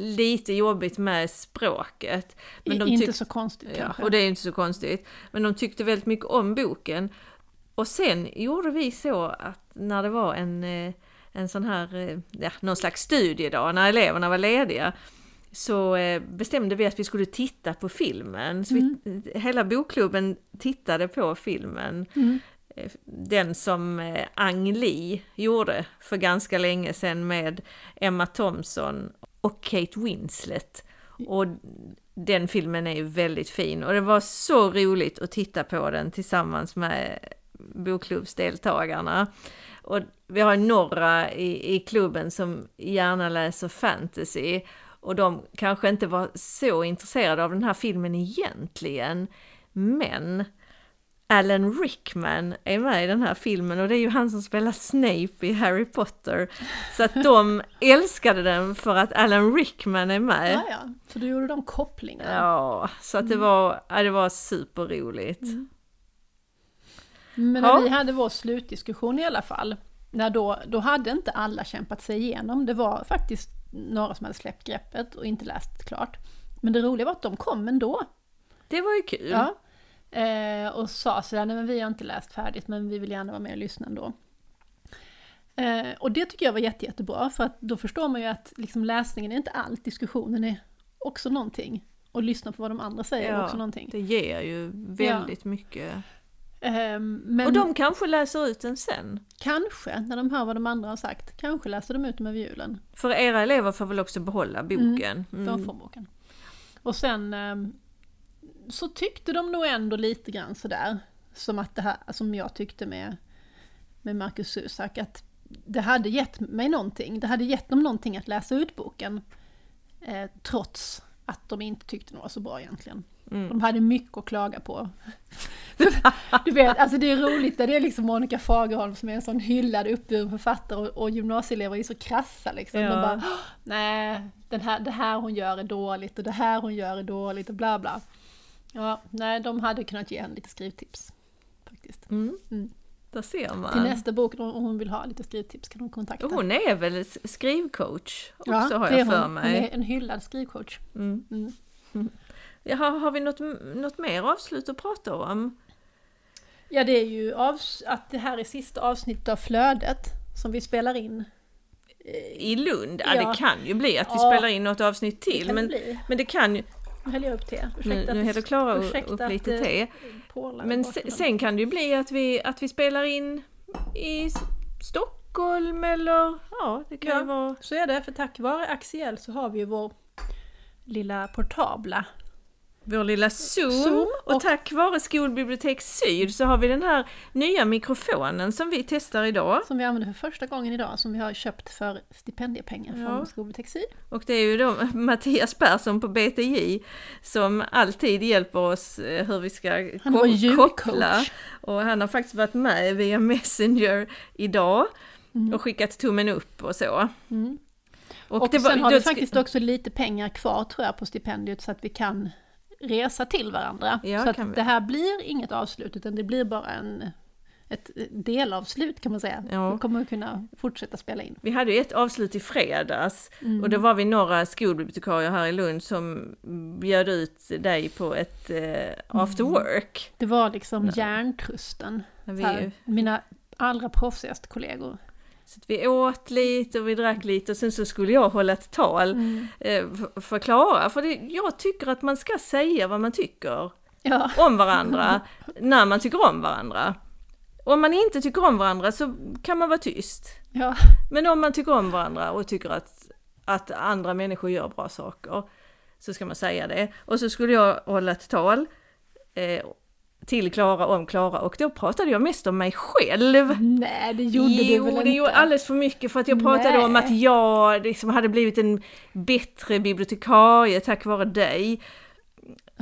lite jobbigt med språket. Men de inte så konstigt Ja, kanske. och det är inte så konstigt. Men de tyckte väldigt mycket om boken. Och sen gjorde vi så att när det var en, eh, en sån här, eh, ja, någon slags studiedag, när eleverna var lediga, så eh, bestämde vi att vi skulle titta på filmen. Så vi, hela bokklubben tittade på filmen. Mm. Eh, Den som eh, Ang Lee gjorde för ganska länge sedan med Emma Thompson och Kate Winslet. Och den filmen är ju väldigt fin och det var så roligt att titta på den tillsammans med bokklubbsdeltagarna. Och vi har några i, i klubben som gärna läser fantasy och de kanske inte var så intresserade av den här filmen egentligen. Men Alan Rickman är med i den här filmen och det är ju han som spelar Snape i Harry Potter. Så att de älskade den för att Alan Rickman är med. Ja, ja. Så du gjorde de kopplingarna. Ja, så att det var, ja, det var superroligt. Mm. Men när Ja. vi hade vår slutdiskussion i alla fall, när då, då hade inte alla kämpat sig igenom. Det var faktiskt några som hade släppt greppet och inte läst klart. Men det roliga var att de kom ändå. Det var ju kul. Ja. Eh, och sa sådär, nej men vi har inte läst färdigt men vi vill gärna vara med och lyssna ändå. Eh, och det tycker jag var jätte, jättebra för att då förstår man ju att liksom läsningen är inte allt, diskussionen är också någonting. Och lyssna på vad de andra säger är Ja, också någonting. Det ger ju väldigt mycket. Eh, men Och de kanske läser ut den sen. kanske, när de hör vad de andra har sagt, kanske läser de ut dem över julen. För era elever får väl också behålla boken. De Mm. får boken. Och sen ehm, så tyckte de nog ändå lite grann sådär, som att det här, som jag tyckte med, med Marcus Zusak, att det hade gett mig någonting, det hade gett dem någonting att läsa ut boken, eh, trots att de inte tyckte den var så bra egentligen. Mm. De hade mycket att klaga på. du vet, alltså det är roligt när det är liksom Monica Fagerholm som är en sån hyllad uppburen författare och, och gymnasieelever är så krassa liksom. Ja. De bara, "Åh, nej, den här, det här hon gör är dåligt och det här hon gör är dåligt och bla bla. Ja, nej, de hade kunnat ge henne lite skrivtips. Faktiskt. Mm. Mm. Där ser Till man. nästa bok, om hon vill ha lite skrivtips, kan hon kontakta. Och hon är väl skrivcoach också har det är jag för hon. mig. Hon är en hyllad skrivcoach. Mm. Mm. Jaha, har vi något, något mer avslut att prata om? Ja, det är ju att det här är sista avsnittet av Flödet som vi spelar in. I Lund? Ja, Ja. det kan ju bli att vi Ja. spelar in något avsnitt till. Men, det bli. men det kan ju... Nu häller jag upp te. Nu, Ursäkta nu att- häller Klara upp- lite te. Men i se, bakgrunden. sen kan det ju bli att vi, att vi spelar in i Stockholm eller... Ja, det kan Ja. ju vara... Så är det, för tack vare Axiell så har vi ju vår lilla portabla. Vår lilla Zoom, Zoom och, och- tack vare Skolbibliotek Syd så har vi den här nya mikrofonen som vi testar idag. Som vi använder för första gången idag, som vi har köpt för stipendiepengar Ja. från Skolbibliotek Syd. Och det är ju då Mattias Persson på BTJ som alltid hjälper oss eh, hur vi ska Han ko- koppla. Och han har faktiskt varit med via Messenger idag och skickat tummen upp och så. Mm. Och, Och, det var- sen har vi faktiskt också lite pengar kvar tror jag på stipendiet så att vi kan resa till varandra. Ja, så att det här blir inget avslut utan det blir bara en, ett delavslut kan man säga. Ja. Vi kommer att kunna fortsätta spela in. Vi hade ju ett avslut i fredags Mm. och då var vi några skolbibliotekarier här i Lund som bjöd ut dig på ett eh, after work. Det var liksom hjärntrusten. Vi, här, mina allra proffsigaste kollegor. Så att vi åt lite och vi drack lite och sen så skulle jag hålla ett tal Mm. eh, för- för Klara. För det, jag tycker att man ska säga vad man tycker Ja, om varandra när man tycker om varandra. Om man inte tycker om varandra så kan man vara tyst. ja, Men om man tycker om varandra och tycker att, att andra människor gör bra saker så ska man säga det. Och så skulle jag hålla ett tal eh, till Klara om Klara och då pratade jag mest om mig själv. nej det gjorde jo, du väl det inte? gjorde alldeles för mycket för att jag pratade om att Nej. jag liksom hade blivit en bättre bibliotekarie tack vare dig.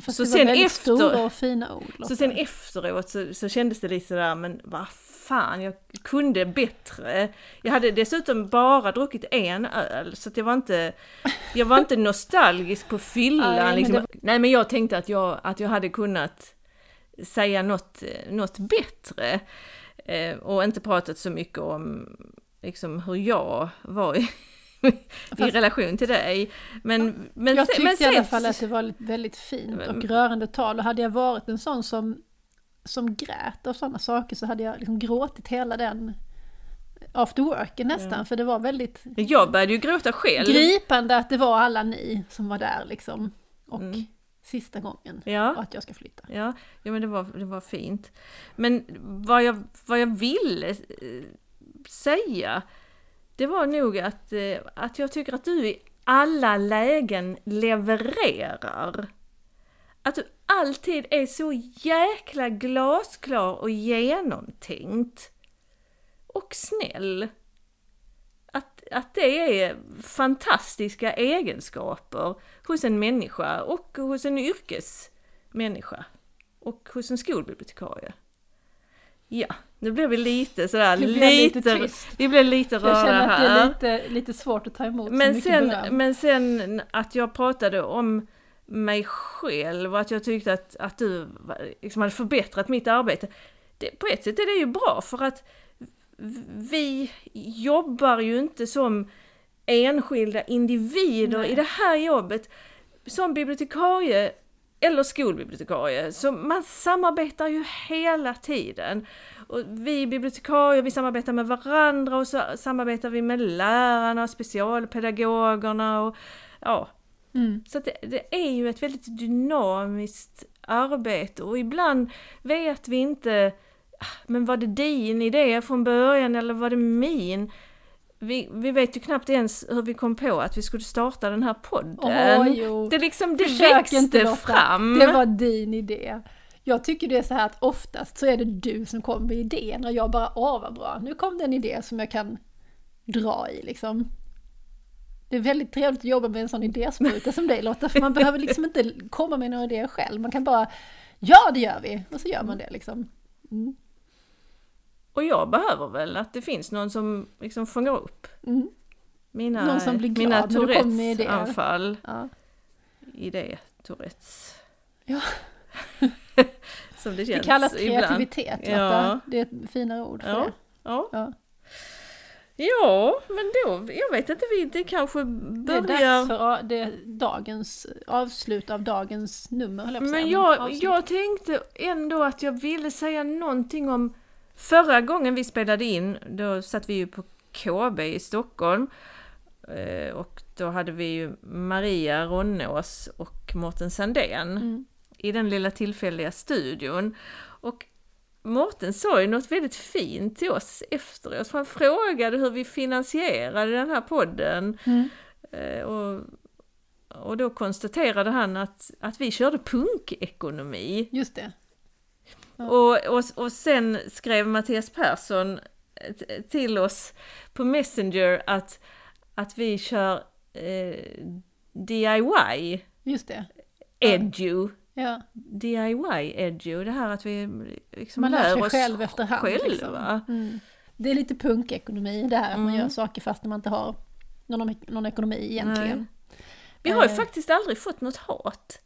Fast så det sen var väldigt efter- stora och fina ord. Lotta. Så sen efteråt så, så kändes det lite sådär, men vad fan, jag kunde bättre. Jag hade dessutom bara druckit en öl, så jag var inte, jag var inte nostalgisk på fyllan. Nej, liksom. det- Nej, men jag tänkte att jag, att jag hade kunnat säga något, något bättre. Eh, och inte pratat så mycket om liksom, hur jag var i, i Fast- relation till dig. Men, men, jag tyckte men i alla fall att det var väldigt fint och rörande tal och hade jag varit en sån som, som grät av sådana saker så hade jag liksom gråtit hela den after worken nästan för det var väldigt Jag började ju gråta själv. gripande att det var alla ni som var där liksom och Mm. Sista gången Ja. och att jag ska flytta. Ja, ja men det var, det var fint. Men vad jag, vad jag ville eh, säga, det var nog att, eh, att jag tycker att du i alla lägen levererar. Att du alltid är så jäkla glasklar och genomtänkt. Och snäll. Att, det är fantastiska egenskaper hos en människa och hos en yrkesmänniska och hos en skolbibliotekarie. Ja, nu blir vi lite sådär, jag lite, lite trist. vi blir lite Jag röra känner att det här. är lite, lite svårt att ta emot så Men mycket sen, beröm. men sen att jag pratade om mig själv och att jag tyckte att, att du liksom hade förbättrat mitt arbete. Det, på ett sätt är det ju bra för att vi jobbar ju inte som enskilda individer Nej. i det här jobbet som bibliotekarie eller skolbibliotekarie. Så man samarbetar ju hela tiden. Och vi bibliotekarier, vi samarbetar med varandra och så samarbetar vi med lärarna, specialpedagogerna och ja. Mm. Så det, det är ju ett väldigt dynamiskt arbete och ibland vet vi inte "Ah, men var det din idé från början eller var det min? Vi, vi vet ju knappt ens hur vi kom på att vi skulle starta den här podden. Jo. Det liksom, det Försök inte växte Lotta. fram. Det var din idé. Jag tycker det är så här att oftast så är det du som kommer med idén och jag bara åh vad bra, nu kom det en idé som jag kan dra i liksom. Det är väldigt trevligt att jobba med en sån idéspruta som dig Lotta, för man behöver liksom inte komma med några idéer själv. Man kan bara ja det gör vi, och så gör man det liksom. Mm. Och jag behöver väl att det finns någon som liksom fångar upp Mm. mina, Någon som blir glad mina när du kommer med Tourettes. Ja. Ja. som det Det känns kallas ibland. kreativitet Ja. det är ett finare ord för Ja. det. Ja. Ja. ja, men då, jag vet inte, vi, det kanske Det är börjar... dags för det är dagens avslut av dagens nummer, jag. Men jag, jag tänkte ändå att jag ville säga någonting om förra gången vi spelade in, då satt vi ju på KB i Stockholm. Eh, Och då hade vi ju Maria Ronnås och Mårten Sandén Mm. i den lilla tillfälliga studion. Och Mårten sa ju något väldigt fint till oss efteråt, för han frågade hur vi finansierade den här podden. Mm. Eh, Och, och då konstaterade han att, att vi körde punkekonomi. Just det. Och, och, och sen skrev Mattias Persson till oss på Messenger att, att vi kör eh, DIY, Just det. edu. Ja. DIY edu, det här att vi liksom Man lär sig oss själv efterhand. själva. Liksom. Mm. Det är lite punkekonomi det här, att man Mm. gör saker fast man inte har någon, någon ekonomi egentligen. Vi har ju Eh. faktiskt aldrig fått något hat.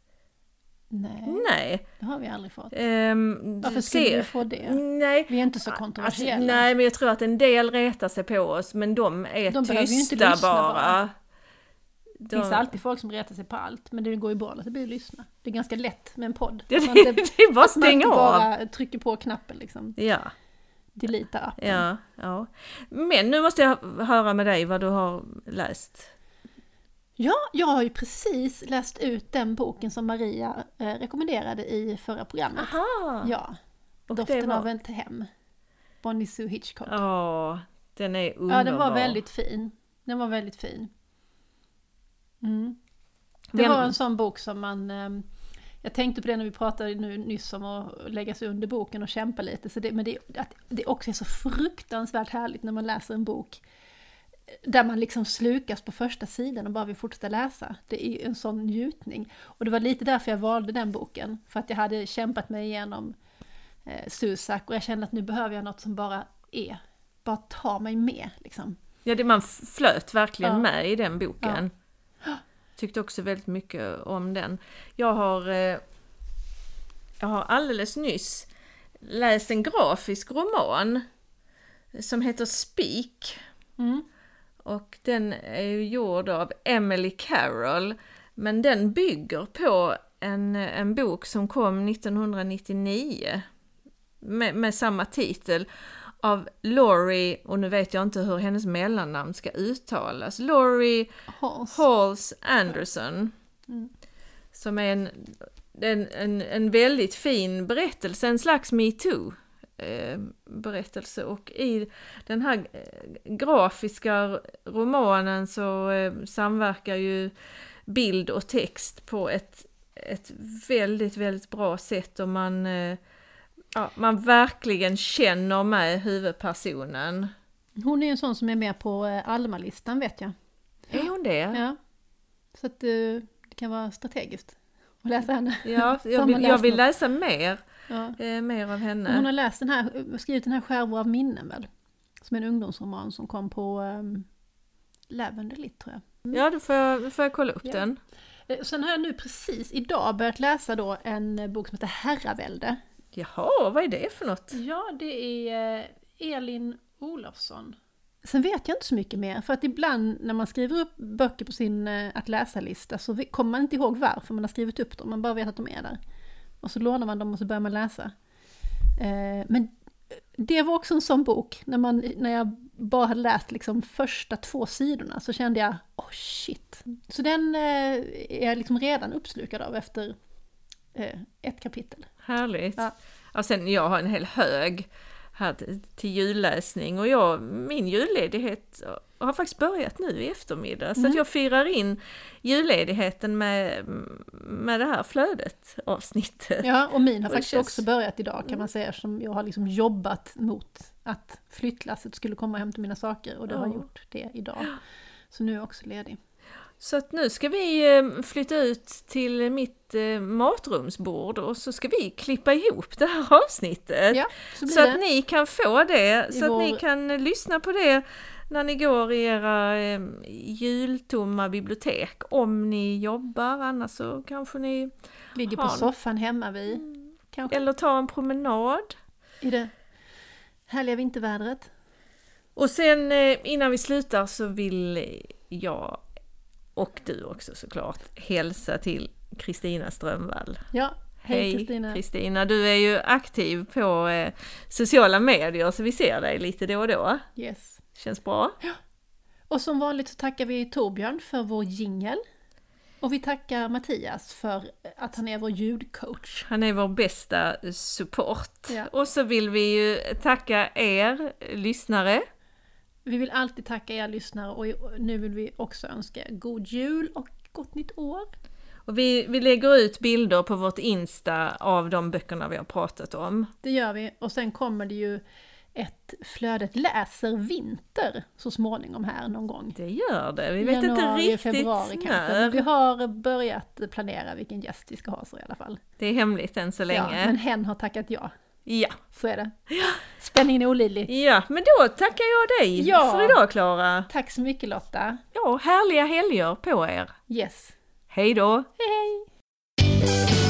Nej, Nej. det har vi aldrig fått. Ehm, Varför skulle ser- vi få det? Nej, Vi är inte så Alltså, kontroversiella. nej, men jag tror att en del retar sig på oss, men de är De inte tysta lyssna bara. bara. De, Det finns alltid folk som retar sig på allt, men det går ju bra att det blir att lyssna. Det är ganska lätt med en podd. Ja, det, inte- det är bara att inte stänga av. bara trycker på knappen liksom. Ja, Deletar appen. ja, ja. Men nu måste jag höra med dig vad du har läst. Ja, jag har ju precis läst ut den boken som Maria eh, rekommenderade i förra programmet. Aha! Ja, och Doften var... av ett hem. Bonnie Sue Hitchcock. Ja, den är underbar. ja, den var väldigt fin. Den var väldigt fin. Mm. Det Vem- var en sån bok som man... ehm, jag tänkte på det när vi pratade nu nyss om att lägga sig under boken och kämpa lite. Så det, men det, att det också är så fruktansvärt härligt när man läser en bok där man liksom slukas på första sidan och bara vill fortsätta läsa. Det är en sån njutning. Och det var lite därför jag valde den boken. För att jag hade kämpat mig igenom eh, Susak och jag kände att nu behöver jag något som bara är, bara tar mig med liksom. Ja, det, man flöt verkligen Ja. med i den boken. Tyckte också väldigt mycket om den. Jag har, eh, jag har alldeles nyss läst en grafisk roman som heter Speak. Mm. Och den är ju gjord av Emily Carroll. Men den bygger på en, en bok som kom 1999 med, med samma titel av Laurie, och nu vet jag inte hur hennes mellannamn ska uttalas, Laurie. Halls Anderson. Mm. Som är en, en, en, en väldigt fin berättelse, en slags metoo berättelse och i den här eh, grafiska romanen så eh, samverkar ju bild och text på ett, ett väldigt, väldigt bra sätt och man, eh, ja, man verkligen känner med huvudpersonen. Hon är ju en sån som är med på eh, Alma-listan vet jag. Är hon det? Ja. Så att eh, det kan vara strategiskt att läsa henne. Ja, jag vill, jag vill läsa mer. Ja. eh, mer av henne. Hon har läst den här, skrivit den här Skärvor av minnen väl? Som är en ungdomsroman som kom på um, Lavender Lit tror jag. Ja, då får jag, då får jag kolla upp Ja. den. Eh, Sen har jag nu precis idag börjat läsa då en eh, bok som heter Herravälde. Jaha, vad är det för något? Ja, det är eh, Elin Olofsson. Sen vet jag inte så mycket mer, för att ibland när man skriver upp böcker på sin att läsa-lista så kommer man inte ihåg varför man har skrivit upp dem, man bara vet att de är där. Och så lånar man dem och så börjar man läsa. Eh, Men det var också en sån bok, när, man, när jag bara hade läst liksom första två sidorna så kände jag, oh shit. Så den eh, är jag liksom redan uppslukad av efter eh, ett kapitel. Härligt. Ja. Ja. sen jag har en hel hög här till- julläsning och jag, min julledighet har faktiskt börjat nu i eftermiddag. Så Mm. att jag firar in julledigheten med, med det här flödet avsnittet. Ja, och min har Och faktiskt känns- också börjat idag kan man säga, som jag har liksom jobbat mot att flyttlasset skulle komma och hämta mina saker och det har Ja. gjort det idag. Så nu är jag också ledig. Så att nu ska vi eh, flytta ut till mitt eh, matrumsbord och så ska vi klippa ihop det här avsnittet. Ja, så Så det. att ni kan få det, I så att ni vår- kan lyssna på det när ni går i era eh, jultomma bibliotek. Om ni jobbar, annars så kanske ni... Ligger på soffan hemma vid, kanske, Eller ta en promenad. i det härliga vintervädret. Och sen innan vi slutar så vill jag och du också såklart hälsa till Kristina Strömvall. Ja, hej Kristina. Kristina, du är ju aktiv på eh, sociala medier så vi ser dig lite då och då. Yes. Känns bra. Och som vanligt så tackar vi Torbjörn för vår jingel. Och vi tackar Mattias för att han är vår ljudcoach. Han är vår bästa support. Ja. Och så vill vi ju tacka er lyssnare. Vi vill alltid tacka er lyssnare och nu vill vi också önska god jul och gott nytt år. Och vi, vi lägger ut bilder på vårt Insta av de böckerna vi har pratat om. Det gör vi. Och sen kommer det ju ett Flödet läser vinter så småningom här någon gång. Det gör det. Vi vet inte Januari, riktigt februari kanske. när. Men vi har börjat planera vilken gäst vi ska ha så i alla fall. Det är hemligt än så Ja, länge. men hen har tackat ja. Ja. Så är det. Spänningen är olidlig. ja, men då tackar jag dig Ja. för idag Klara. Tack så mycket Lotta. Ja, härliga helger på er. Yes. Hej då! Hej hej!